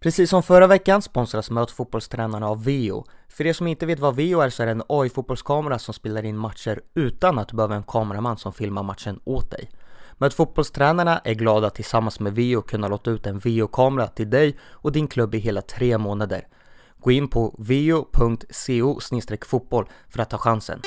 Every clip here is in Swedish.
Precis som förra veckan sponsras Möt Fotbollstränarna av Vio. För er som inte vet vad Vio är så är det en AI-fotbollskamera som spelar in matcher utan att du behöver en kameraman som filmar matchen åt dig. Möt Fotbollstränarna är glada att tillsammans med Vio kunna låta ut en Vio-kamera till dig och din klubb i hela tre månader. Gå in på vio.co fotboll för att ta chansen.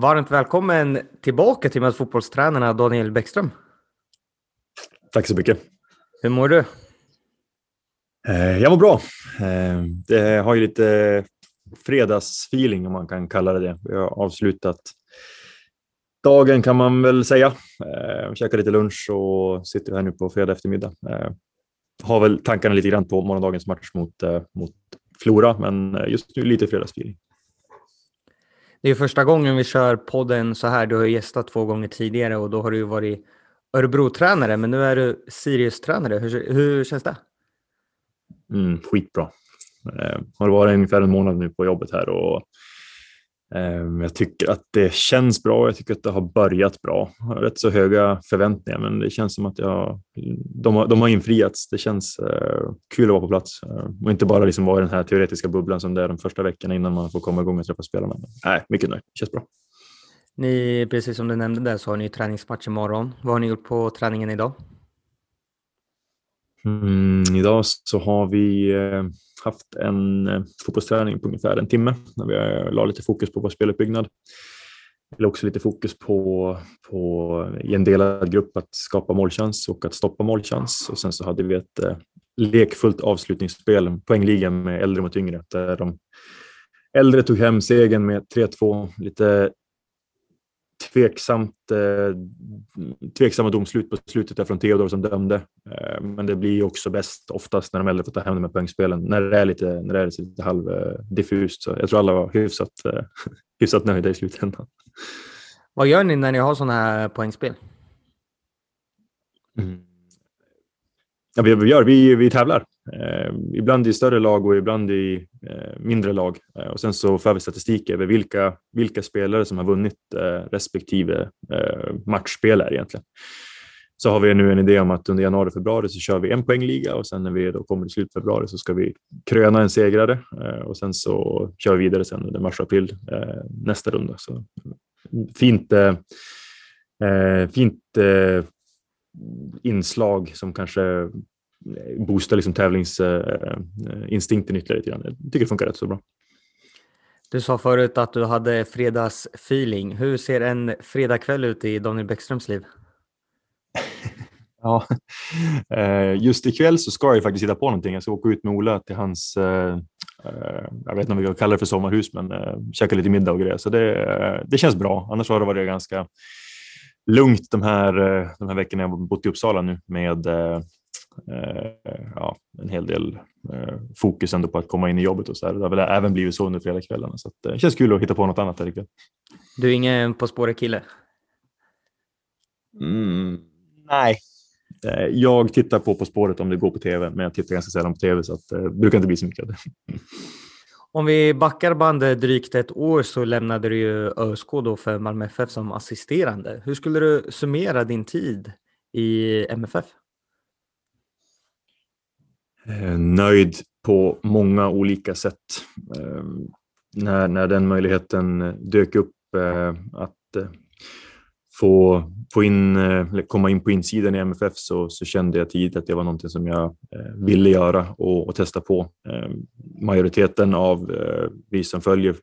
Varmt välkommen tillbaka till med fotbollstränarna Daniel Bäckström. Tack så mycket. Hur mår du? Eh, jag mår bra. Eh, det har ju lite fredagsfeeling om man kan kalla det det. Vi har avslutat dagen kan man väl säga. Eh, käkar lite lunch och sitter här nu på fredag eftermiddag. Har väl tankarna lite grann på morgondagens match mot, mot Flora, men just nu lite fredagsfeeling. Det är första gången vi kör podden så här. Du har gästat två gånger tidigare och då har du varit Örebro-tränare, men nu är du Sirius-tränare. Hur, hur känns det? Mm, skitbra. Jag har varit ungefär en månad nu på jobbet här och Ehm, jag tycker att det känns bra. Jag tycker att det har börjat bra. Jag har rätt så höga förväntningar, men det känns som att jag, de, har, de har infriats. Det känns eh, kul att vara på plats eh, och inte bara liksom vara i den här teoretiska bubblan som det är de första veckorna innan man får komma igång och träffa spelarna. Nej, mycket nöjd. Det känns bra. Ni, precis som du nämnde där så har ni träningsmatch imorgon. Vad har ni gjort på träningen idag? Mm, idag så har vi eh, haft en eh, fotbollsträning på ungefär en timme när vi eh, la lite fokus på vår speluppbyggnad. Vi också lite fokus på, på i en delad grupp att skapa målchans och att stoppa målchans och sen så hade vi ett eh, lekfullt avslutningsspel, poängligan med äldre mot yngre, där de äldre tog hem segern med 3-2. Lite tveksamt, eh, tveksamma domslut på slutet där från Theodor som dömde. Eh, men det blir också bäst oftast när de äldre får ta hem de här poängspelen, när det är lite, när det är lite halvdiffust. Så jag tror alla var hyfsat, eh, hyfsat nöjda i slutändan. Vad gör ni när ni har sådana här poängspel? Mm. Ja, vi, vi, gör, vi, vi tävlar. Eh, ibland i större lag och ibland i eh, mindre lag. Eh, och sen så för vi statistik över vilka, vilka spelare som har vunnit eh, respektive eh, egentligen. Så har vi nu en idé om att under januari och februari så kör vi en poängliga och sen när vi då kommer till slut februari så ska vi kröna en segrare eh, och sen så kör vi vidare sen under mars och april eh, nästa runda. Så fint, eh, eh, fint eh, inslag som kanske boostar liksom tävlingsinstinkten ytterligare lite grann. Jag tycker det funkar rätt så bra. Du sa förut att du hade fredagsfeeling. Hur ser en fredagkväll ut i Daniel Bäckströms liv? ja, eh, just ikväll så ska jag faktiskt hitta på någonting. Jag ska åka ut med Ola till hans, eh, eh, jag vet inte om vi kan kalla det för sommarhus, men käka lite middag och grejer. Så det, det känns bra. Annars har det varit ganska lugnt de här, de här veckorna jag bott i Uppsala nu med Eh, ja, en hel del eh, fokus ändå på att komma in i jobbet och så där. Det har väl även blivit så under fredagskvällarna så att, eh, det känns kul att hitta på något annat här ikväll. Du är ingen På spåret-kille? Mm, nej, jag tittar på På spåret om det går på tv, men jag tittar ganska sällan på tv så att, det brukar inte bli så mycket av det. Om vi backar bandet drygt ett år så lämnade du ju ÖSK då för Malmö FF som assisterande. Hur skulle du summera din tid i MFF? Eh, nöjd på många olika sätt. Eh, när, när den möjligheten dök upp eh, att få, få in, eh, komma in på insidan i MFF så, så kände jag tidigt att det var någonting som jag eh, ville göra och, och testa på. Ehm, majoriteten av eh, vi som följer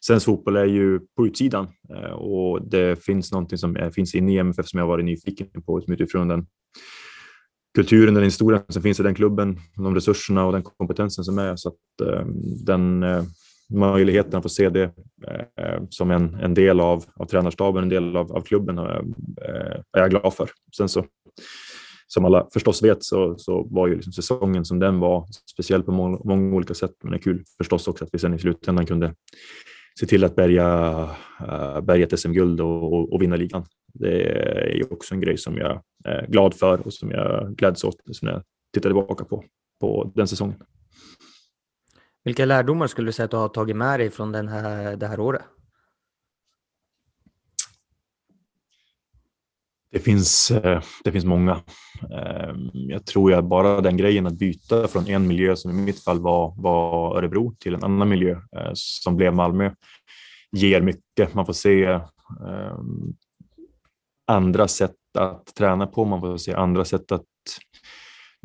svensk fotboll är ju på utsidan och det finns någonting som finns inne i MFF som jag varit nyfiken på utifrån den kulturen, den historien som finns i den klubben, de resurserna och den kompetensen som är. Så att ehm, den möjligheten att få se det eh, som en, en del av, av tränarstaben, en del av, av klubben eh, eh, är jag glad för. Sen så som alla förstås vet så, så var ju liksom säsongen som den var speciell på många, många olika sätt. Men det är kul förstås också att vi sen i slutändan kunde se till att bärga, eh, bärga ett SM-guld och, och, och, vinna ligan. Det är också en grej som jag är glad för och som jag gläds åt när jag tittar tillbaka på, på den säsongen. Vilka lärdomar skulle du säga att du har tagit med dig från den här, det här året? Det finns, eh, det finns många. Ehm, jag tror att bara den grejen att byta från en miljö som i mitt fall var, var Örebro till en annan miljö eh, som blev Malmö ger mycket. Man får se ehm, andra sätt att träna på, man får se andra sätt att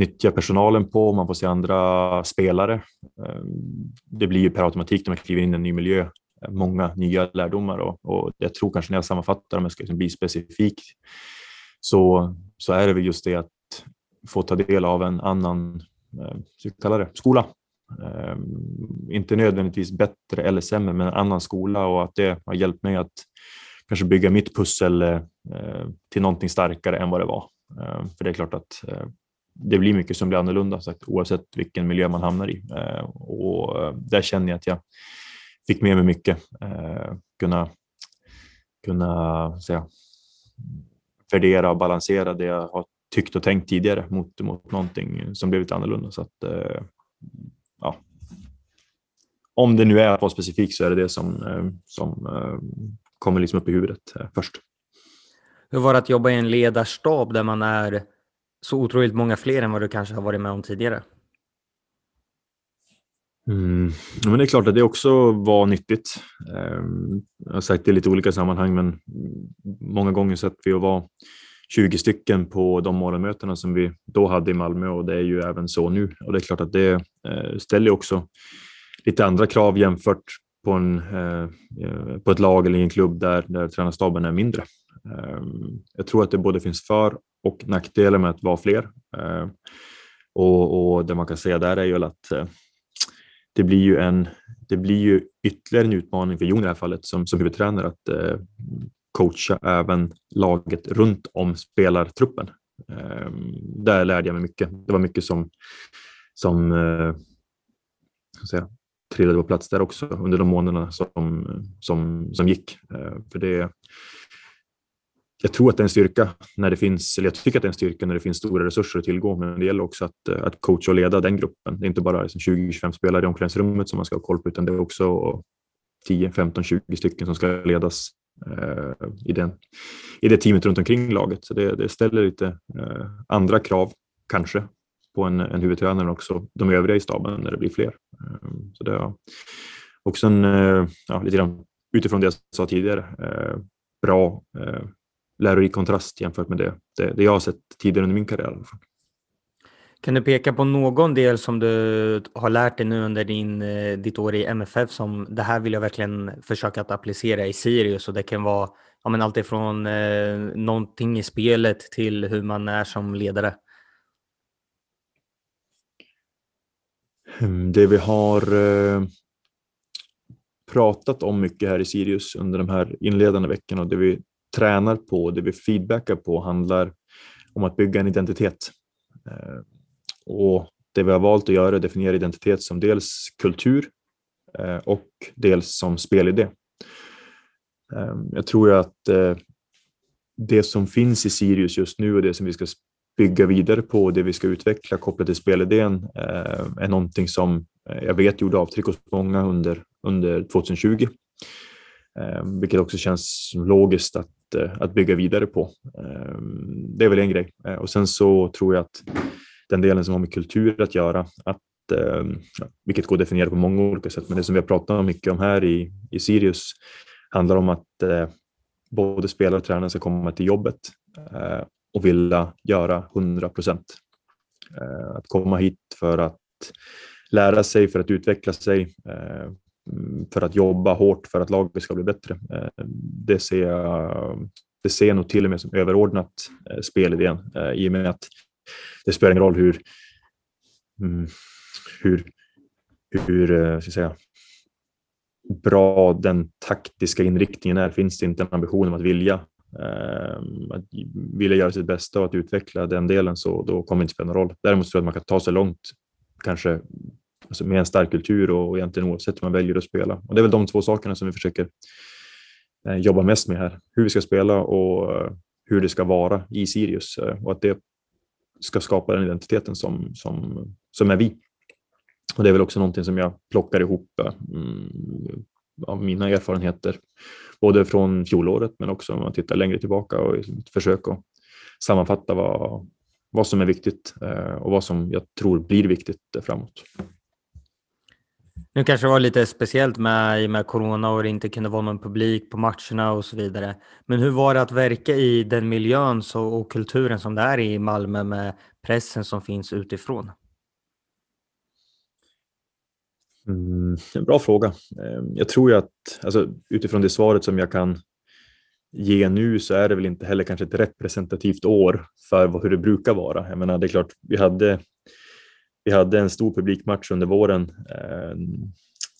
nyttja personalen på, man får se andra spelare. Ehm, det blir ju per automatik när man kliver in i en ny miljö många nya lärdomar och, och jag tror kanske när jag sammanfattar om jag ska liksom bli specifik så, så är det väl just det att få ta del av en annan eh, det, skola. Ehm, inte nödvändigtvis bättre eller sämre, men en annan skola och att det har hjälpt mig att kanske bygga mitt pussel eh, till någonting starkare än vad det var. Ehm, för det är klart att eh, det blir mycket som blir annorlunda sagt, oavsett vilken miljö man hamnar i. Eh, och eh, där känner jag att jag fick med mig mycket. Eh, kunna kunna säga, värdera och balansera det jag har tyckt och tänkt tidigare mot, mot någonting som blivit annorlunda. Så att, eh, ja. Om det nu är att vara specifik så är det det som, eh, som eh, kommer liksom upp i huvudet eh, först. Hur var det att jobba i en ledarstab där man är så otroligt många fler än vad du kanske har varit med om tidigare? Mm. Men det är klart att det också var nyttigt. Ehm, jag har sagt det i lite olika sammanhang, men många gånger satt vi och var 20 stycken på de morgonmötena som vi då hade i Malmö och det är ju även så nu. Och det är klart att det eh, ställer också lite andra krav jämfört på, en, eh, eh, på ett lag eller i en klubb där, där tränarstaben är mindre. Ehm, jag tror att det både finns för och nackdelar med att vara fler. Eh, och, och det man kan säga där är ju att eh, det blir ju, en, det blir ju ytterligare en utmaning för Jon i det här fallet som, som huvudtränare att eh, coacha även laget runt om spelartruppen. Där lärde jag mig mycket. Det var mycket som, som säga, trillade på plats där också under de månaderna som, som, som gick. För det, jag tror att det är en styrka när det finns, eller jag tycker att det är en styrka när det finns stora resurser att tillgå, men det gäller också att, eh, att coacha och leda den gruppen. Det är inte bara liksom 20-25 spelare i omklädningsrummet som man ska ha koll på, utan det är också 10, 15, 20 stycken som ska ledas eh, i, den, i det teamet runt omkring laget. Så det, det ställer lite eh, andra krav, kanske, på en, en huvudtränare, men också de övriga i staben när det blir fler. Eh, så det är också en, eh, ja, lite grann utifrån det jag sa tidigare, eh, bra eh, lärorik kontrast jämfört med det, det, det jag har sett tidigare under min karriär. Kan du peka på någon del som du har lärt dig nu under din, eh, ditt år i MFF som det här vill jag verkligen försöka att applicera i Sirius och det kan vara ja, men allt ifrån eh, någonting i spelet till hur man är som ledare? Hmm, det vi har eh, pratat om mycket här i Sirius under de här inledande veckorna och det vi tränar på, det vi feedbackar på handlar om att bygga en identitet. Eh, och det vi har valt att göra är att definiera identitet som dels kultur eh, och dels som spelidé. Eh, jag tror att det som finns i Sirius just nu och det som vi ska bygga vidare på och det vi ska utveckla kopplat till spelidén är någonting som jag vet gjorde avtryck hos många under, under 2020. Eh, vilket också känns logiskt att eh, att bygga vidare på. Eh, det är väl en grej. Och sen så tror jag att den delen som har med kultur att göra, att, vilket går att definiera på många olika sätt, men det som vi har pratat mycket om här i, i Sirius handlar om att både spelare och tränare ska komma till jobbet och vilja göra 100 procent. Att komma hit för att lära sig, för att utveckla sig, för att jobba hårt för att laget ska bli bättre. Eh, det ser jag, det ser jag nog till och med som överordnat eh, spelidén eh, i och med att det spelar ingen roll hur, mm, hur, hur ska säga, bra den taktiska inriktningen är. Finns det inte en ambition om att vilja att vilja göra sitt bästa och att utveckla den delen så då kommer det inte spela någon roll. Däremot tror jag att man kan ta sig långt, kanske alltså med en stark kultur och egentligen oavsett hur man väljer att spela. Och det är väl de två sakerna som vi försöker eh, jobba mest med här. Hur vi ska spela och eh, hur det ska vara i Sirius eh, och att det ska skapa den identiteten som, som, som är vi. Och det är väl också någonting som jag plockar ihop mm, av mina erfarenheter, både från fjolåret men också om man tittar längre tillbaka och försöker sammanfatta vad, vad som är viktigt och vad som jag tror blir viktigt framåt. Nu kanske det var lite speciellt med, i och med corona och det inte kunde vara någon publik på matcherna och så vidare. Men hur var det att verka i den miljön så, och kulturen som det är i Malmö med pressen som finns utifrån? Mm, en bra fråga. Ehm, jag tror ju att alltså, utifrån det svaret som jag kan ge nu så är det väl inte heller kanske ett representativt år för hur det brukar vara. Jag menar, det är klart, vi hade, vi hade en stor publikmatch under våren eh,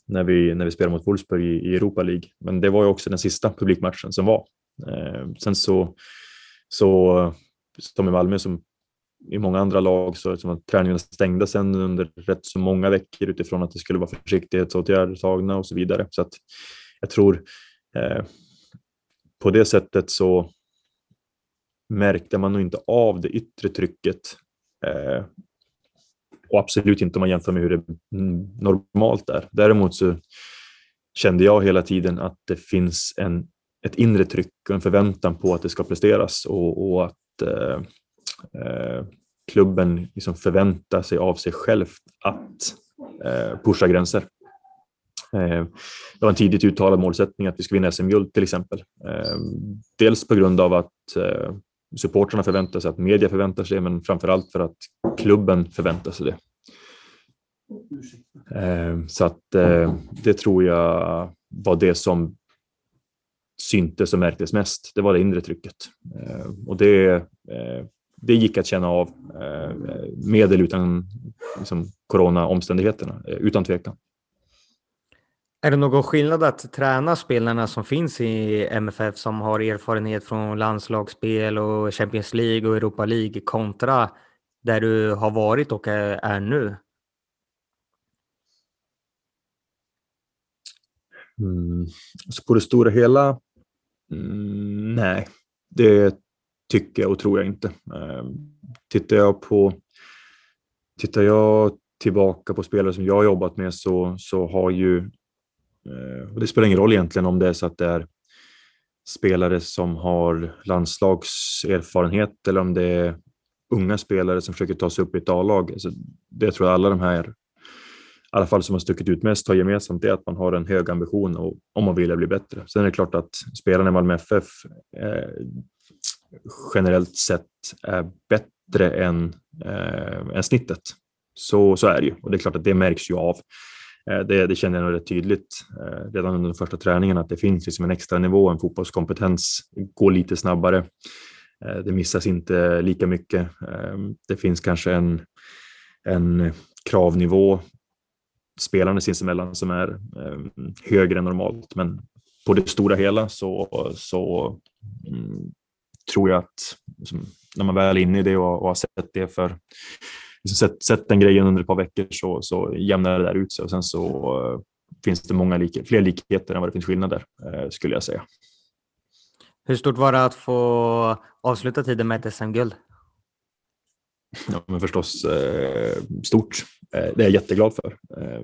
när, vi, när vi spelade mot Wolfsburg i, i, Europa League, men det var ju också den sista publikmatchen som var. Eh, sen så, så som i Malmö som i många andra lag så var träningarna stängda sen under rätt så många veckor utifrån att det skulle vara försiktighetsåtgärder tagna och så vidare. Så att jag tror eh, på det sättet så märkte man nog inte av det yttre trycket. Eh, och absolut inte om man jämför med hur det mm, normalt är. Däremot så kände jag hela tiden att det finns en, ett inre tryck och en förväntan på att det ska presteras och, och att eh, eh, klubben liksom förväntar sig av sig själv att eh, pusha gränser. Eh, det var en tidigt uttalad målsättning att vi ska vinna SM-guld till exempel. Eh, dels på grund av att eh, supportrarna förväntar sig, att media förväntar sig, men framför allt för att klubben förväntar sig det. Eh, så att eh, det tror jag var det som syntes och märktes mest. Det var det inre trycket. Eh, och det, det gick att känna av med eller utan liksom, corona-omständigheterna, utan tvekan. Är det någon skillnad att träna spelarna som finns i MFF som har erfarenhet från landslagsspel och Champions League och Europa League kontra där du har varit och är nu? Mm. Så på det stora hela, mm, nej, det tycker jag och tror jag inte. Ehm, tittar jag på Tittar jag tillbaka på spelare som jag har jobbat med så, så har ju Eh, och det spelar ingen roll egentligen om det är så att det är spelare som har landslagserfarenhet eller om det är unga spelare som försöker ta sig upp i ett A-lag. Alltså, det tror jag alla de här, i alla fall som har stuckit ut mest, har gemensamt det är att man har en hög ambition och, om man vill bli bättre. Sen är det klart att spelarna i Malmö FF eh, generellt sett är bättre än, eh, än snittet. Så, så är det ju och det är klart att det märks ju av. Eh, det, det känner jag nog rätt tydligt eh, redan under den första träningen att det finns liksom en extra nivå, en fotbollskompetens, går lite snabbare. Eh, det missas inte lika mycket. Det finns kanske en, en kravnivå spelarna sinsemellan som är högre än normalt, men på det stora hela så, så mm, tror jag att liksom, när man väl är inne i det och, och har sett det för liksom sett, sett den grejen under ett par veckor så, så jämnar det där ut sig och sen så uh, finns det många lik fler likheter än vad det finns skillnader uh, skulle jag säga. Hur stort var det att få avsluta tiden med ett SM-guld? Ja, men förstås eh, stort. Eh, det är jag jätteglad för. Eh,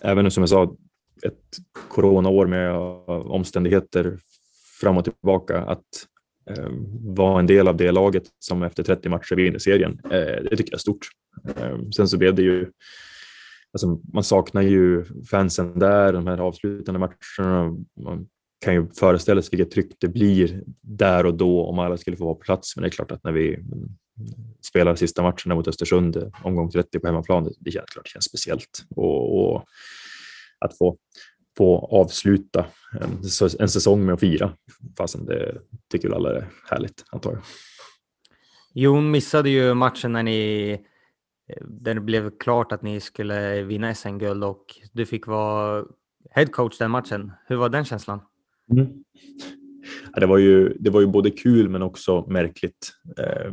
även som jag sa, ett coronaår med omständigheter fram och tillbaka, att Eh, Eh, vara en del av det laget som efter 30 matcher vinner serien. Eh, det tycker jag är stort. Eh, sen så blev det ju, alltså man saknar ju fansen där, de här avslutande matcherna. Man kan ju föreställa sig vilket tryck det blir där och då om alla skulle få vara på plats. Men det är klart att när vi spelar sista matcherna mot Östersund, eh, omgång 30 på hemmaplan, det känns, klart, det känns speciellt. Och, och att få få avsluta en, en säsong med att fira. Fastän det tycker väl alla är härligt, antar jag. Jon missade ju matchen när ni där det blev klart att ni skulle vinna SM-guld och du fick vara headcoach den matchen. Hur var den känslan? Mm. Ja, det, var ju, det var ju både kul men också märkligt. Eh,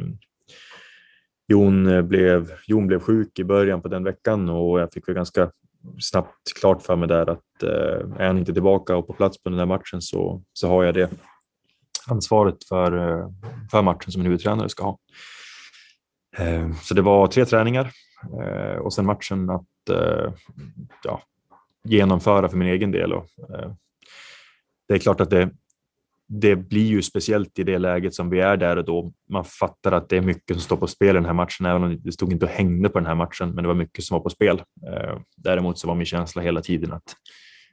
Jon, blev, Jon blev sjuk i början på den veckan och jag fick väl ganska snabbt klart för mig där att eh, är han inte tillbaka och på plats på den där matchen så, så har jag det ansvaret för, eh, för matchen som en huvudtränare ska ha. Eh, så det var tre träningar eh, och sen matchen att eh, ja, genomföra för min egen del. Och, eh, det är klart att det, det blir ju speciellt i det läget som vi är där och då. Man fattar att det är mycket som står på spel i den här matchen, även om det stod inte och hängde på den här matchen, men det var mycket som var på spel. Eh, däremot så var min känsla hela tiden att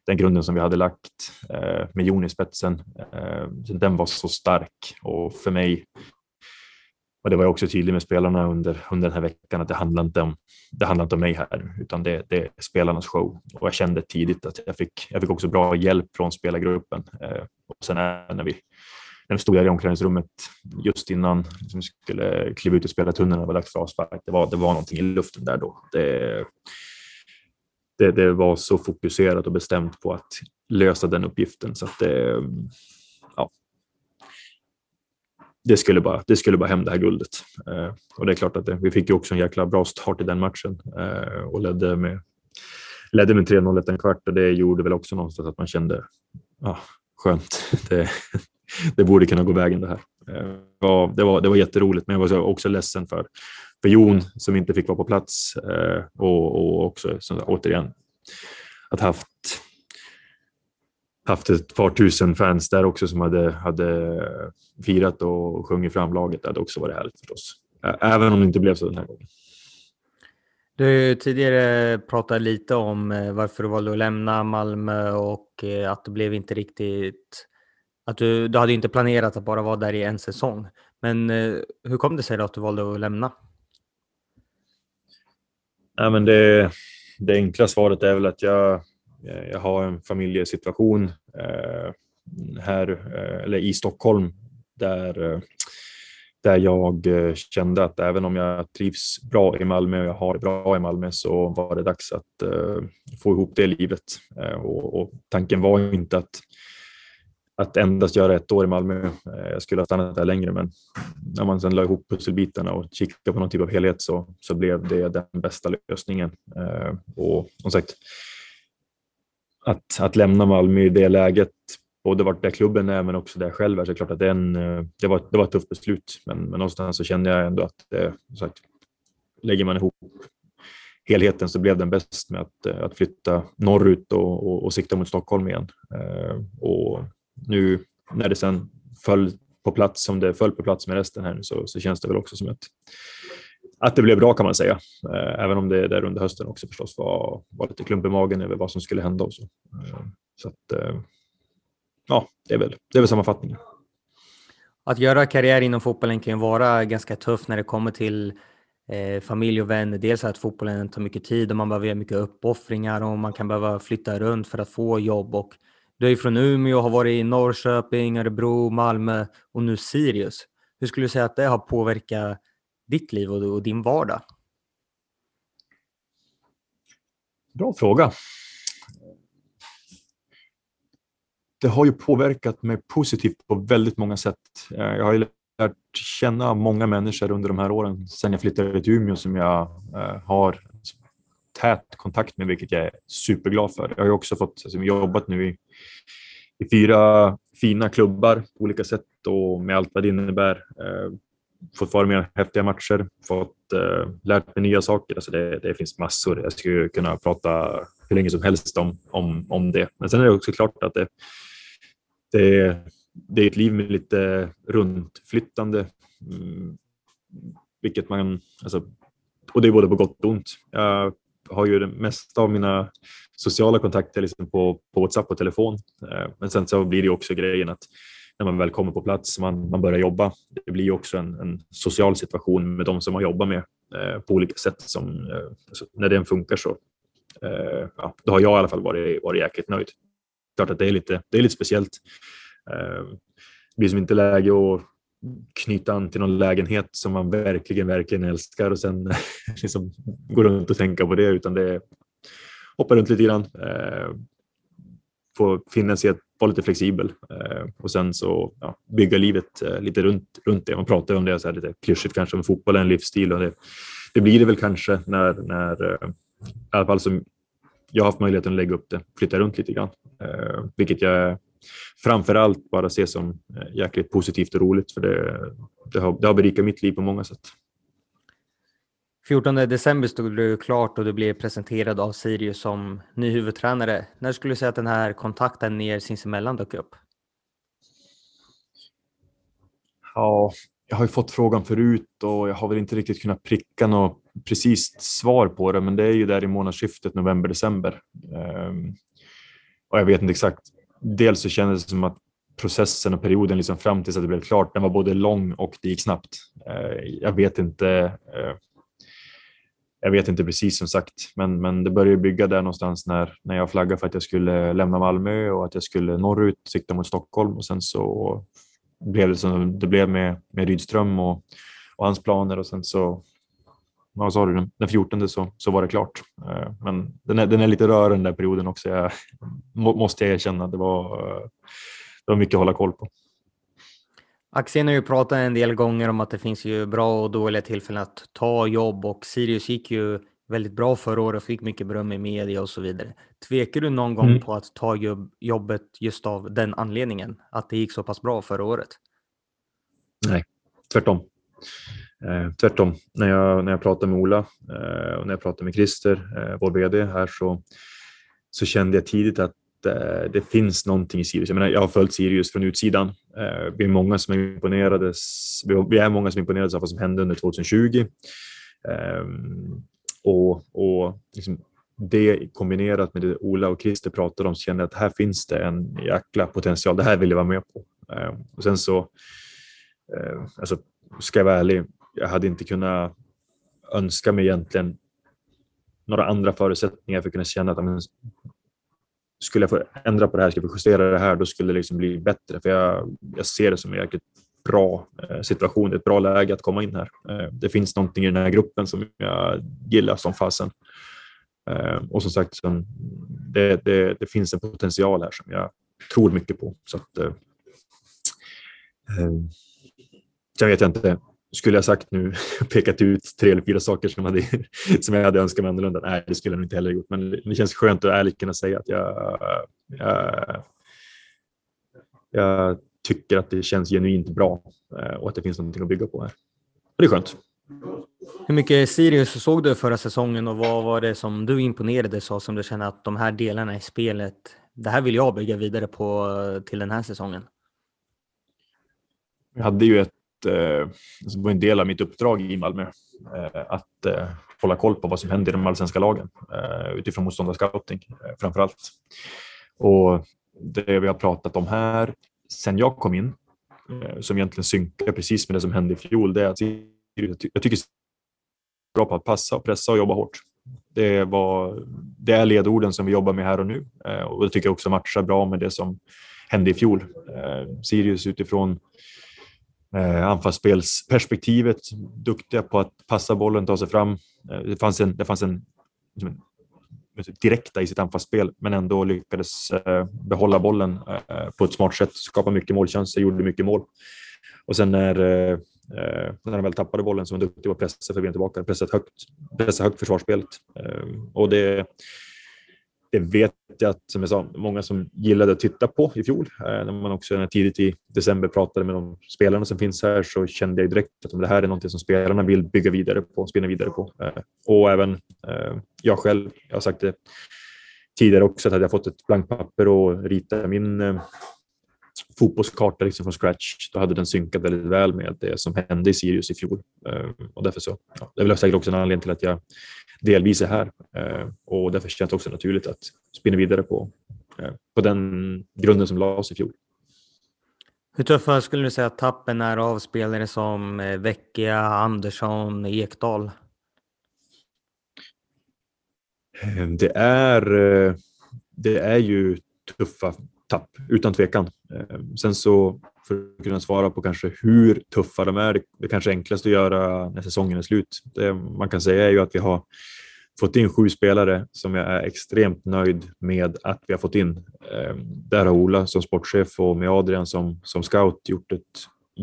den grunden som vi hade lagt eh, med Jon i spetsen, eh, den var så stark och för mig och det var jag också tydlig med spelarna under, under den här veckan att det handlar inte om, det handlar inte om mig här, utan det, det är spelarnas show. Och jag kände tidigt att jag fick, jag fick också bra hjälp från spelargruppen. Eh, och sen när vi, när vi stod där i omklädningsrummet just innan vi liksom skulle kliva ut i spelartunneln och och var dags för avspark, det var, det var någonting i luften där då. Det, det, det, var så fokuserat och bestämt på att lösa den uppgiften så att det, det skulle bara, det skulle bara hem det här guldet. Eh, och det är klart att det, vi fick ju också en jäkla bra start i den matchen eh, och ledde med, ledde med 3-0 efter en kvart och det gjorde väl också någonstans att man kände, ja, skönt, det, det borde kunna gå vägen det här. Eh, det, var, det var jätteroligt, men jag var också ledsen för för Jon som inte fick vara på plats eh, och, och också så, återigen att haft haft ett par tusen fans där också som hade, hade firat och sjungit fram laget. Det hade också varit härligt förstås. Även om det inte blev så den här gången. Du har ju tidigare pratat lite om eh, varför du valde att lämna Malmö och eh, att det blev inte riktigt... Att du, du hade inte planerat att bara vara där i en säsong. Men hur kom det sig då att du valde att lämna? Ja, men det, det enkla svaret är väl att jag, Eh, jag har en familjesituation eh, här eh, eller i Stockholm där, där jag kände att även om jag trivs bra i Malmö och jag har det bra i Malmö så var det dags att få ihop det livet. Och, och, tanken var inte att att endast göra ett år i Malmö. Jag skulle ha stannat där längre, men när man sedan la ihop pusselbitarna och kikade på någon typ av helhet så, så blev det den bästa lösningen. Och som sagt, att, att lämna Malmö i det läget, både vart där klubben är men också där jag själv är, så är det klart att det, en, eh, det, var, det var ett tufft beslut. Men, men någonstans så kände jag ändå att eh, så att lägger man ihop helheten så blev den bäst med att, eh, att flytta norrut och, och, och sikta mot Stockholm igen. Och nu när det sen föll på plats som det föll på plats med resten här så, så känns det väl också som ett, att det blev bra kan man säga. Eh, även om det där under hösten också förstås var, var lite klump i magen över vad som skulle hända och så. Eh, så att, eh, ja, det är väl, det är väl sammanfattningen. Att göra karriär inom fotbollen kan ju vara ganska tufft när det kommer till eh, familj och vänner. Dels att fotbollen tar mycket tid och man behöver göra mycket uppoffringar och man kan behöva flytta runt för att få jobb och du är ju från Umeå, och har varit i Norrköping, Örebro, Malmö och nu Sirius. Hur skulle du säga att det har påverkat ditt liv och din vardag? Bra fråga. Det har ju påverkat mig positivt på väldigt många sätt. Eh, jag har ju lärt känna många människor under de här åren sedan jag flyttade till Umeå som jag eh, har tät kontakt med, vilket jag är superglad för. Jag har också fått alltså, jobbat nu i, i fyra fina klubbar på olika sätt och med allt vad det innebär. Eh, Fått vara med i häftiga matcher, fått eh, lärt mig nya saker. Alltså det, det finns massor. Jag skulle kunna prata hur länge som helst om, om, om det. Men sen är det också klart att det, det, det är ett liv med lite runtflyttande. Mm, vilket man, alltså, och det är både på gott och ont. Jag har ju det mesta av mina sociala kontakter liksom på, på WhatsApp och telefon. Eh, men sen så blir det också grejen att när man väl kommer på plats, man, man börjar jobba, det blir också en, en social situation med de som man jobbar med eh, på olika sätt. Som, eh, alltså, när den funkar så eh, ja, då har jag i alla fall varit, varit jäkligt nöjd. Klart att det är lite, det är lite speciellt. Eh, det blir som inte läge att knyta an till någon lägenhet som man verkligen, verkligen älskar och sen liksom gå runt och tänka på det utan det är hoppa runt lite grann. Eh, få finna sig att vara lite flexibel eh, och sen så ja, bygga livet eh, lite runt, runt det. Man pratar om det så här lite klyschigt kanske, men fotboll är en livsstil och det, det blir det väl kanske när, när eh, i alla fall som jag har haft möjligheten att lägga upp det, flytta runt lite grann, vilket jag framför allt bara ser som jäkligt positivt och roligt för det, det, har, det har berikat mitt liv på många sätt. 14 december stod det klart och du blev presenterad av Sirius som ny huvudtränare. När skulle du säga att den här kontakten ner sinsemellan dök upp? Ja, jag har ju fått frågan förut och jag har väl inte riktigt kunnat pricka något precis svar på det, men det är ju där i månadsskiftet november-december. Ehm, och jag vet inte exakt. Dels så kändes det som att processen och perioden liksom fram tills att det blev klart, den var både lång och det gick snabbt. Ehm, jag vet inte. Eh, jag vet inte precis som sagt, men, men det började bygga där någonstans när, när jag flaggade för att jag skulle lämna Malmö och att jag skulle norrut, sikta mot Stockholm och sen så blev det som det blev med, med Rydström och, och hans planer och sen så vad sa du, den 14 så, så var det klart. Eh, men den är, den är lite rörig den där perioden också. Jag, måste jag erkänna. Det var, eh, det var mycket att hålla koll på. Axén har ju pratat en del gånger om att det finns ju bra och dåliga tillfällen att ta jobb och Sirius gick ju väldigt bra förra året och fick mycket beröm i media och så vidare. Tvekar du någon gång mm. på att ta jobbet just av den anledningen? Att det gick så pass bra förra året? Nej, tvärtom. Eh, tvärtom. När jag, när jag pratade med Ola eh, och när jag pratade med Christer, eh, vår VD här, så, så kände jag tidigt att Eh, det finns någonting i Sirius. Jag, menar, jag har följt Sirius från utsidan. Eh, vi är många som imponerades. Vi är många som imponerades av vad som hände under 2020. Ehm, och, och liksom det kombinerat med det Ola och Christer pratade om så kände jag att här finns det en jäkla potential. Det här vill jag vara med på. Ehm, och sen så, eh, alltså, ska jag vara ärlig, jag hade inte kunnat önska mig egentligen några andra förutsättningar för att kunna känna att men, skulle jag få ändra på det här, skulle jag få justera det här, då skulle det liksom bli bättre. För jag, jag ser det som en jäkligt bra eh, situation, ett bra läge att komma in här. Eh, det finns någonting i den här gruppen som jag gillar som fasen. Eh, och som sagt, det, det, det finns en potential här som jag tror mycket på. Så att, sen vet jag inte, skulle jag sagt nu, pekat ut tre eller fyra saker som, hade, som jag hade önskat mig annorlunda? Nej, det skulle jag nog inte heller gjort. Men det känns skönt att ärligt kunna säga att jag, jag, jag tycker att det känns genuint bra eh, och att det finns någonting att bygga på här. Och det är skönt. Hur mycket Sirius såg du förra säsongen och vad var det som du imponerades av som du känner att de här delarna i spelet, det här vill jag bygga vidare på till den här säsongen? Jag hade ju ett, Eh, det var en del av mitt uppdrag i Malmö, eh, att eh, hålla koll på vad som händer i de allsvenska lagen utifrån motståndarscouting framför allt. Och det vi har pratat om här sen jag kom in, som egentligen synkar precis med det som hände i fjol, det är att jag tycker är bra på att passa, pressa och jobba hårt. Det, var, det är ledorden som vi jobbar med här och nu och det tycker jag också matchar bra med det som hände i fjol. Sirius utifrån Eh, anfallsspelsperspektivet, duktiga på att passa bollen, ta sig fram. Eh, det fanns en, det fanns en, liksom direkta i sitt anfallsspel men ändå lyckades eh, behålla bollen eh, på ett smart sätt, skapa mycket målchanser, gjorde mycket mål. Och sen när, eh, eh när han väl tappade bollen så var han duktig på att pressa förbi tillbaka, pressa högt, pressa högt försvarsspelet. Och det, det vet jag att, som jag sa, många som gillade att titta på i fjol. Eh, när man också när tidigt i december pratade med de spelarna som finns här så kände jag direkt att det här är något som spelarna vill bygga vidare på, spinna vidare på. Eh, och även eh, jag själv, jag har sagt det tidigare också, att hade jag fått ett blankt papper och rita min fotbollskarta liksom från scratch, då hade den synkat väldigt väl med det som hände i Sirius i fjol. Och därför så, ja, det är väl säkert också en anledning till att jag delvis är här. Eh, och därför känns det också naturligt att spinna vidare på, eh, på den grunden som lades i fjol. Hur tuffa skulle du säga att tappen är av spelare som eh, Vecchia, Andersson, Ekdal? Det är, det är ju tuffa tapp, utan tvekan. Eh, sen så, för att kunna svara på kanske hur tuffa de är, det kanske enklaste att göra när säsongen är slut. Det man kan säga är ju att vi har fått in sju spelare som jag är extremt nöjd med att vi har fått in. Eh, där har Ola som sportchef och med Adrian som, som scout gjort ett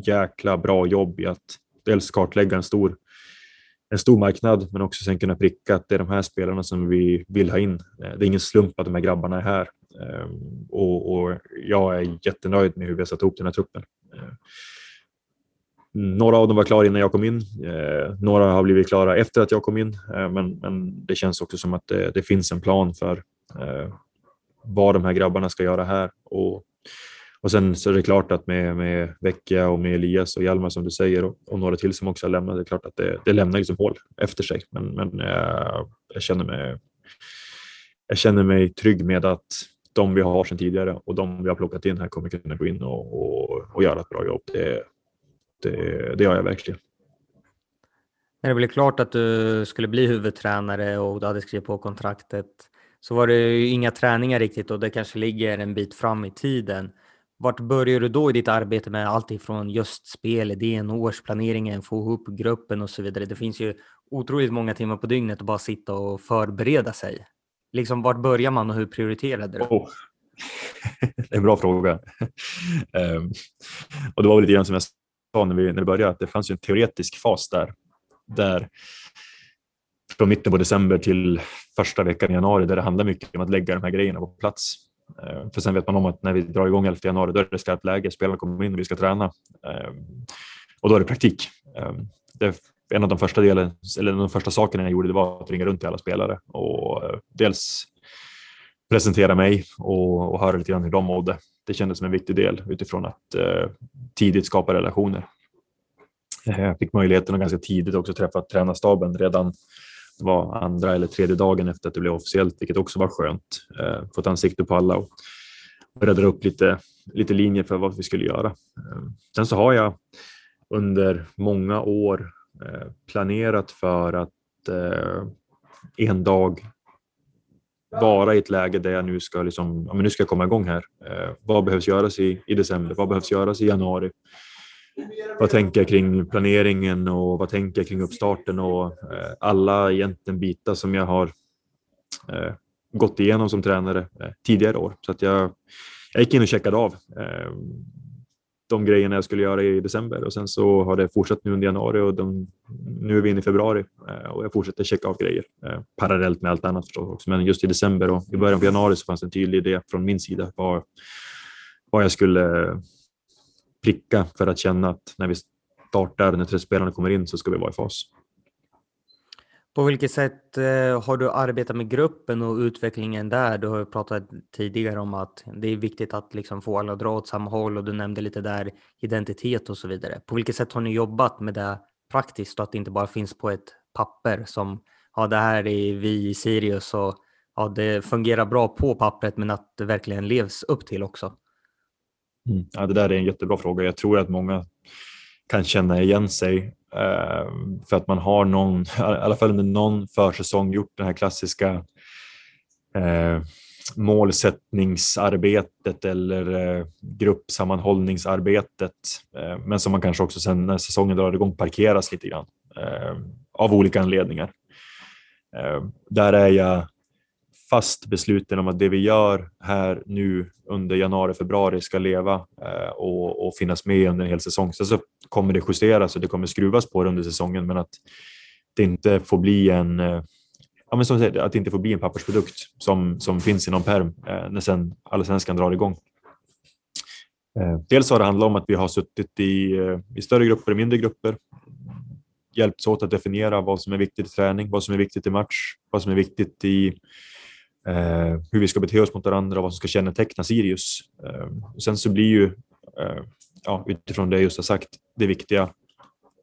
jäkla bra jobb i att dels kartlägga en stor en stor marknad, men också sen kunna pricka att det är de här spelarna som vi vill ha in. Eh, det är ingen slump att de här grabbarna är här Ehm, och, och jag är jättenöjd med hur vi har satt ihop den här truppen. Ehm, några av dem var klara innan jag kom in. Ehm, några har blivit klara efter att jag kom in, men, men det känns också som att det, det finns en plan för vad de här grabbarna ska göra här och och sen så är det klart att med, med Vecchia och med Elias och Hjalmar som du säger och, och några till som också har lämnat, det är klart att det, det lämnar liksom hål efter sig. Men, men jag, jag, känner mig, jag känner mig trygg med att de vi har sedan tidigare och de vi har plockat in här kommer kunna gå in och, och, och göra ett bra jobb. Det, det, det gör jag verkligen. När det blev klart att du skulle bli huvudtränare och du hade skrivit på kontraktet så var det ju inga träningar riktigt och det kanske ligger en bit fram i tiden. Vart börjar du då i ditt arbete med allt ifrån just spelidén, årsplaneringen, få ihop gruppen och så vidare? Det finns ju otroligt många timmar på dygnet att bara sitta och förbereda sig. Liksom vart börjar man och hur prioriterade du? Oh. det är en bra fråga. um, och det var väl lite grann som jag sa när vi, när vi började, att det fanns ju en teoretisk fas där, där från mitten på december till första veckan i januari där det handlar mycket om att lägga de här grejerna på plats. Ehm, för sen vet man om att när vi drar igång 11 januari då är det skarpt läge, spelarna kommer in och vi ska träna. Ehm, och då är det praktik. Det en av de första, delen, eller de första sakerna jag gjorde det var att ringa runt till alla spelare och eh, dels presentera mig och, och höra lite grann hur de mådde. Det kändes som en viktig del utifrån att eh, tidigt skapa relationer. Eh, jag fick möjligheten att ganska tidigt också träffa tränarstaben redan Det var andra eller tredje dagen efter att det blev officiellt, vilket också var skönt. Eh, fått ansikte på alla och räddade upp lite, lite linjer för vad vi skulle göra. Eh, sen så har jag under många år Eh, planerat för att eh, en dag vara i ett läge där jag nu ska, liksom, ja, men nu ska jag komma igång här. Eh, vad behövs göras i, i december? Vad behövs göras i januari? vad tänker jag kring planeringen och vad tänker jag kring uppstarten och eh, alla egentligen bitar som jag har eh, gått igenom som tränare eh, tidigare år. Så att jag, jag gick in och checkade av eh, de grejerna jag skulle göra i december och sen så har det fortsatt nu under januari och de, nu är vi inne i februari eh, och jag fortsätter checka av grejer eh, parallellt med allt annat förstås också. Men just i december och i början på januari så fanns det en tydlig idé från min sida vad, vad jag skulle pricka för att känna att när vi startar, när spelarna kommer in så ska vi vara i fas. På vilket sätt eh, har du arbetat med gruppen och utvecklingen där? Du har ju pratat tidigare om att det är viktigt att liksom få alla att dra åt samma håll och du nämnde lite där identitet och så vidare. På vilket sätt har ni jobbat med det praktiskt och att det inte bara finns på ett papper som ja, det här är vi i Sirius och ja, det fungerar bra på pappret men att det verkligen levs upp till också? Mm. Ja, det där är en jättebra fråga. Jag tror att många kan känna igen sig Ehm, för att man har någon, i alla fall under någon försäsong gjort den här klassiska eh, målsättningsarbetet eller eh, gruppsammanhållningsarbetet. Eh, men som man kanske också sen när säsongen drar igång parkeras lite grann eh, av olika anledningar. Eh, där är jag fast besluten om att det vi gör här nu under januari, februari ska leva eh, och, och, finnas med under en hel säsong. Sen så kommer det justeras och det kommer skruvas på det under säsongen, men att det inte får bli en eh, ja, men som säger, att det inte får bli en pappersprodukt som, som finns i någon perm eh, när sen allsvenskan drar igång. Eh, dels har det handlat om att vi har suttit i, eh, i större grupper och mindre grupper, hjälpts åt att definiera vad som är viktigt i träning, vad som är viktigt i match, vad som är viktigt i Eh, hur vi ska bete oss mot varandra och vad som ska känneteckna Sirius. Eh, sen så blir ju, eh, ja, utifrån det jag just har sagt, det viktiga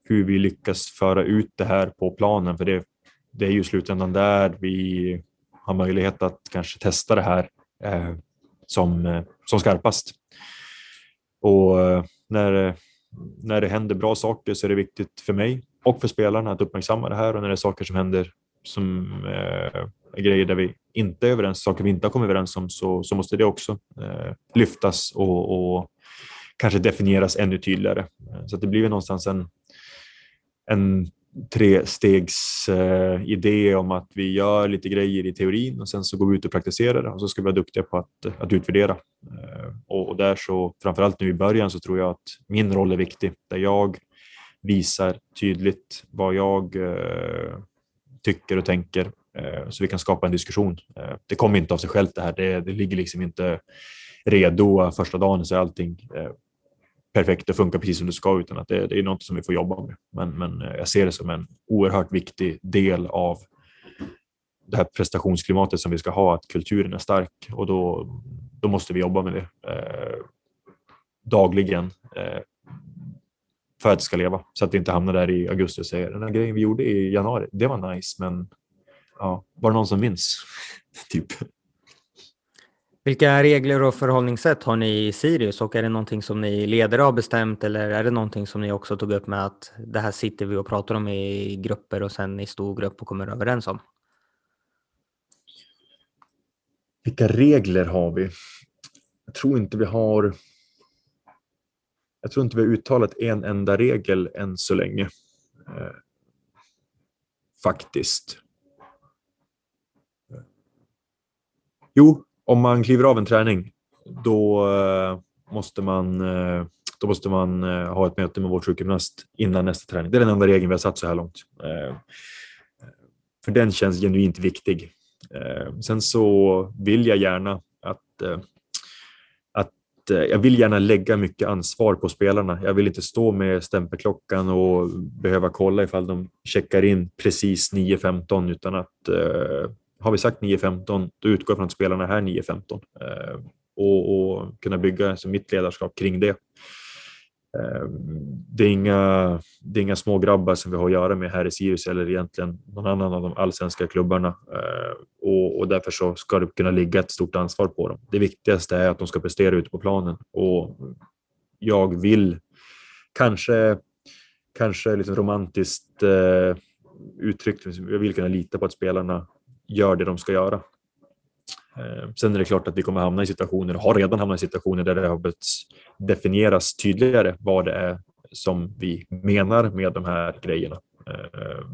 hur vi lyckas föra ut det här på planen, för det, det är ju i slutändan där vi har möjlighet att kanske testa det här eh, som, eh, som skarpast. Och eh, när, när det händer bra saker så är det viktigt för mig och för spelarna att uppmärksamma det här och när det är saker som händer som eh, grejer där vi inte är överens, saker vi inte har kommit överens om, så, så måste det också eh, lyftas och, och, kanske definieras ännu tydligare. Eh, så att det blir någonstans en, en trestegsidé eh, om att vi gör lite grejer i teorin och sen så går vi ut och praktiserar det och så ska vi vara duktiga på att, att utvärdera. Eh, och, och, där så, framförallt nu i början, så tror jag att min roll är viktig, där jag visar tydligt vad jag eh, tycker och tänker Eh, så vi kan skapa en diskussion. Eh, det kommer inte av sig självt det här. Det, det ligger liksom inte redo första dagen så är allting eh, perfekt och funkar precis som det ska utan att det, det är något som vi får jobba med. Men, men jag ser det som en oerhört viktig del av det här prestationsklimatet som vi ska ha, att kulturen är stark och då, då måste vi jobba med det eh, dagligen eh, för att det ska leva så att vi inte hamnar där i augusti och säger den här grejen vi gjorde i januari, det var nice, men ja, var det någon som minns? typ. Vilka regler och förhållningssätt har ni i Sirius och är det någonting som ni ledare har bestämt eller är det någonting som ni också tog upp med att det här sitter vi och pratar om i grupper och sen i stor grupp och kommer överens om? Vilka regler har vi? Jag tror inte vi har jag tror inte vi har uttalat en enda regel än så länge. Eh, faktiskt. Jo, om man kliver av en träning då eh, måste man, eh, då måste man eh, ha ett möte med vår sjukgymnast innan nästa träning. Det är den enda regeln vi har satt så här långt. För den känns genuint viktig. Sen så vill jag gärna att, att jag vill gärna lägga mycket ansvar på spelarna. Jag vill inte stå med stämpelklockan och behöva kolla ifall de checkar in precis 9.15 utan att har vi sagt 9-15, då utgår jag från att spelarna är här 9.15 eh, och, och kunna bygga alltså mitt ledarskap kring det. Eh, det är, inga, det är inga små grabbar som vi har att göra med här i Sirius eller egentligen någon annan av de allsvenska klubbarna eh, och, och därför så ska det kunna ligga ett stort ansvar på dem. Det viktigaste är att de ska prestera ute på planen och jag vill kanske, kanske liksom romantiskt eh, uttryckt, jag vill kunna lita på att spelarna gör det de ska göra. Eh, sen är det klart att vi kommer hamna i situationer, och har redan hamnat i situationer där det har behövt definieras tydligare vad det är som vi menar med de här grejerna. Eh,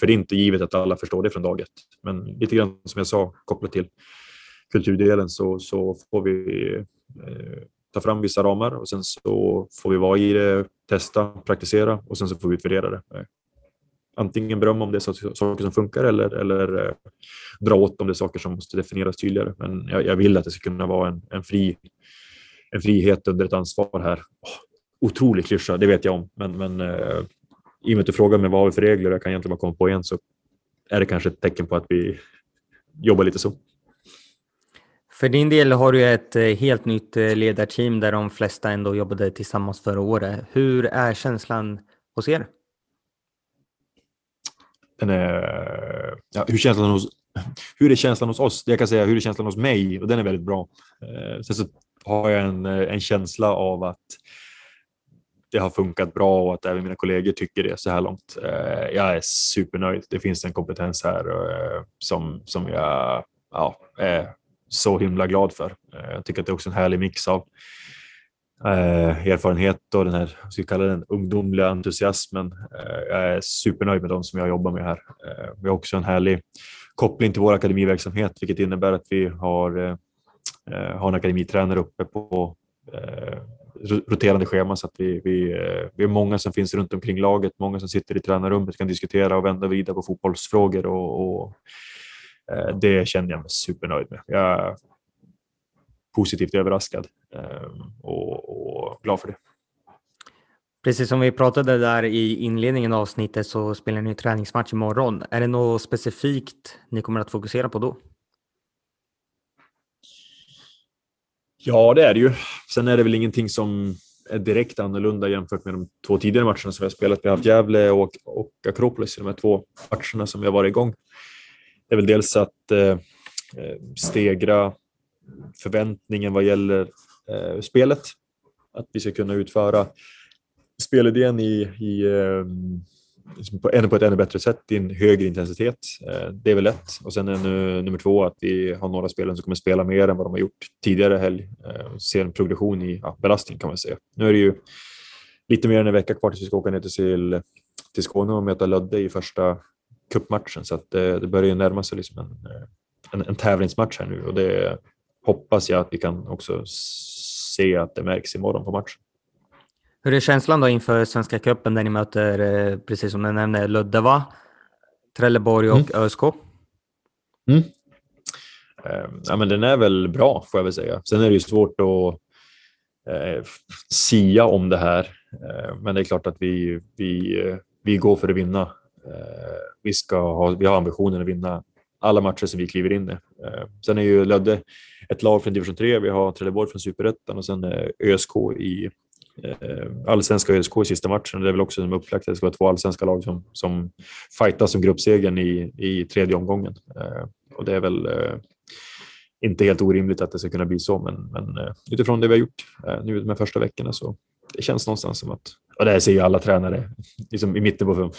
för det är inte givet att alla förstår det från dag ett. Men lite grann som jag sa kopplat till kulturdelen så, så får vi eh, ta fram vissa ramar och sen så får vi vara i det, testa, praktisera och sen så får vi utvärdera det antingen berömma om det är saker som funkar eller, eller eh, dra åt om det är saker som måste definieras tydligare. Men jag, jag vill att det ska kunna vara en, en, fri, en frihet under ett ansvar här. Oh, otrolig klyscha, det vet jag om, men, men eh, i och med att du frågar mig vad har vi för regler, och jag kan egentligen bara komma på en, så är det kanske ett tecken på att vi jobbar lite så. För din del har du ett eh, helt nytt eh, ledarteam där de flesta ändå jobbade tillsammans förra året. Hur är känslan hos er? Den är, eh, ja, hur, känslan hos, hur är känslan hos oss? Jag kan säga hur är känslan hos mig och den är väldigt bra. Eh, sen så har jag en, eh, en känsla av att det har funkat bra och att även mina kollegor tycker det så här långt. Jag är supernöjd. Det finns en kompetens här som, som jag ja, är så himla glad för. Jag tycker att det är också en härlig mix av eh, erfarenhet och den här, ska vi kalla den ungdomliga entusiasmen. Eh, jag är supernöjd med dem som jag jobbar med här. Eh, vi har också en härlig koppling till vår akademiverksamhet, vilket innebär att vi har, eh, eh har en akademitränare uppe på eh, roterande schema så att vi, vi, eh, vi är många som finns runt omkring laget, många som sitter i tränarrummet kan diskutera och vända vidare på fotbollsfrågor och, och eh, det känner jag mig supernöjd med. Jag är positivt överraskad och, och glad för det. Precis som vi pratade där i inledningen av avsnittet så spelar ni träningsmatch imorgon. Är det något specifikt ni kommer att fokusera på då? Ja, det är det ju. Sen är det väl ingenting som är direkt annorlunda jämfört med de två tidigare matcherna som vi har spelat. Vi har haft Gävle och, och Akropolis i de här två matcherna som vi har varit igång. Det är väl dels att eh, stegra förväntningen vad gäller eh, spelet. Att vi ska kunna utföra spelidén i, i eh, liksom på, ännu på ett ännu bättre sätt i en högre intensitet. Eh, det är väl lätt. Och sen är nu, nummer två att vi har några spelare som kommer spela mer än vad de har gjort tidigare helg. Eh, ser en progression i ja, belastning kan man säga. Nu är det ju lite mer än en vecka kvar tills vi ska åka ner till, till Skåne och möta Lödde i första cupmatchen så att det, det börjar ju närma sig liksom en, eh, en, en tävlingsmatch här nu och det, hoppas jag att vi kan också se att det märks imorgon på matchen. Hur är känslan då inför Svenska cupen där ni möter, eh, precis som du nämnde, Ludde, Trelleborg och mm. ÖSK? Mm. Eh, ja, men den är väl bra får jag väl säga. Sen är det ju svårt att eh, sia om det här. Eh, men det är klart att vi, vi, eh, vi går för att vinna. Eh, vi, ska ha, vi har ambitionen att vinna alla matcher som vi kliver in i. Eh, sen är ju Lödde ett lag från division 3, vi har Trelleborg från superettan och sen eh, ÖSK i eh, allsvenska ÖSK i sista matchen. Det är väl också som upplagt det ska vara två allsvenska lag som, som fightas om gruppsegern i, i tredje omgången. Och det är väl inte helt orimligt att det ska kunna bli så, men, men utifrån det vi har gjort nu de första veckorna så det känns någonstans som att, och det här ser ju alla tränare liksom i, mitten på,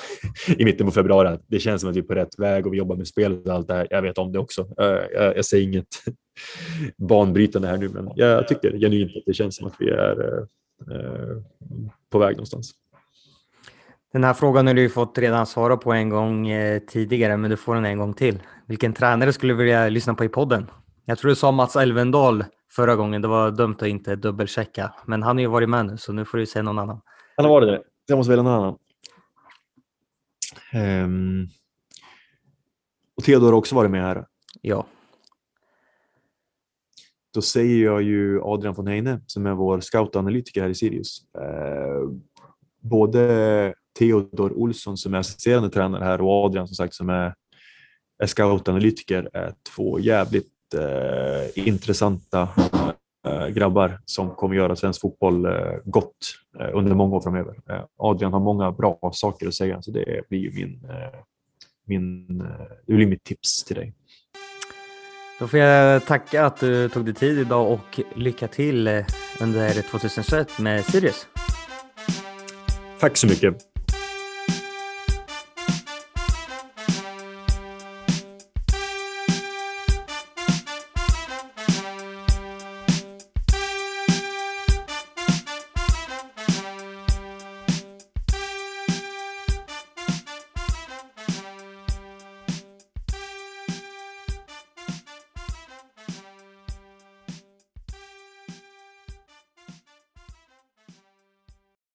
i mitten på februari, det känns som att vi är på rätt väg och vi jobbar med spelet och allt det här. Jag vet om det också. Eh, jag, jag säger inget banbrytande här nu, men jag tycker genuint att det känns som att vi är eh, eh, på väg någonstans. Den här frågan har du fått redan svara på en gång tidigare, men du får den en gång till. Vilken tränare skulle du vilja lyssna på i podden? Jag tror du sa Mats Elvendal förra gången. Det var dumt att inte dubbelchecka. Men han har ju varit med nu, så nu får du säga någon annan. Han har varit det. Jag måste välja någon annan. Um... Och Theodor har också varit med här. Ja. Då säger jag ju Adrian von Heine som är vår scoutanalytiker här i Sirius. Uh, både Theodor Olsson som är assisterande tränare här och Adrian som sagt som är, är scoutanalytiker är två jävligt eh, intressanta grabbar som kommer göra svensk fotboll eh, gott eh, under många år framöver. Eh, Adrian har många bra saker att säga, så det blir ju min, eh, min, det blir mitt tips till dig. Då får jag tacka att du tog dig tid idag och lycka till under 2021 med Sirius. Tack så mycket.